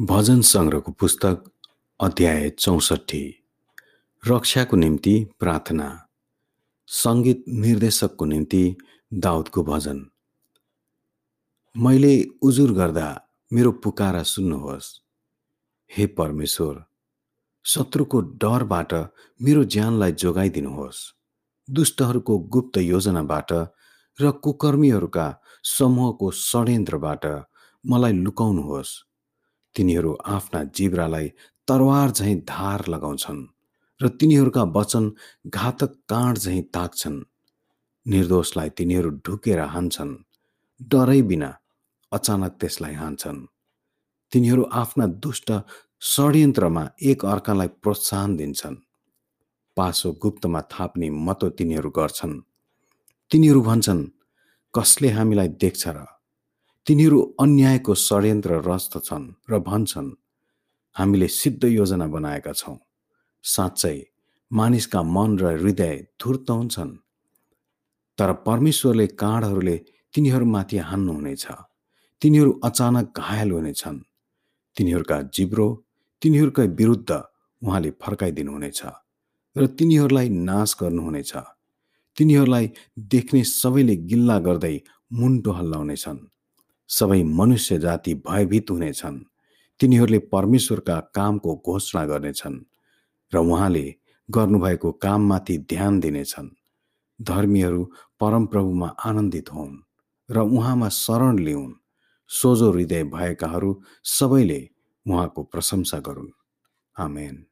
भजन सङ्ग्रहको पुस्तक अध्याय चौसठी रक्षाको निम्ति प्रार्थना। सङ्गीत निर्देशकको निम्ति दाउदको भजन। मैले उजुर गर्दा मेरो पुकारा सुन्नुहोस्। हे परमेश्वर शत्रुको डरबाट मेरो ज्यानलाई जोगाइदिनुहोस्। दुष्टहरूको गुप्त योजनाबाट र कुकर्मीहरूका समूहको षड्यन्त्रबाट मलाई लुकाउनुहोस्। तिनीहरू आफ्ना जिब्रालाई तरवार झैँ धार लगाउँछन् र तिनीहरूका वचन घातक काँड झैँ ताक्छन्। निर्दोषलाई तिनीहरू ढुकेर हान्छन् डरै बिना अचानक त्यसलाई हान्छन्। तिनीहरू आफ्ना दुष्ट षड्यन्त्रमा एक अर्कालाई प्रोत्साहन दिन्छन्। पासो गुप्तमा थाप्ने मतो तिनीहरू गर्छन्। तिनीहरू भन्छन् कसले हामीलाई देख्छ र तिनीहरू अन्यायको षड्यन्त्र रस्त छन् र भन्छन् हामीले सिद्ध योजना बनाएका छौँ। साँच्चै मानिसका मन र हृदय धुर्त हुन्छन्। तर परमेश्वरले काँडहरूले तिनीहरूमाथि हान्नुहुनेछ। तिनीहरू अचानक घायल हुनेछन्। तिनीहरूका जिब्रो तिनीहरूका विरुद्ध उहाँले फर्काइदिनुहुनेछ र तिनीहरूलाई नाश गर्नुहुनेछ। तिनीहरूलाई देख्ने सबैले गिल्ला गर्दै मुन्टो हल्लाउनेछन्। सबै मनुष्य जाति भयभीत हुनेछन्। तिनीहरूले परमेश्वरका कामको घोषणा गर्नेछन् र उहाँले गर्नुभएको काममाथि ध्यान दिनेछन्। धर्मीहरू परमप्रभुमा आनन्दित हुन् र उहाँमा शरण लिउन्। सोझो हृदय भएकाहरू सबैले उहाँको प्रशंसा गरून्। आमेन।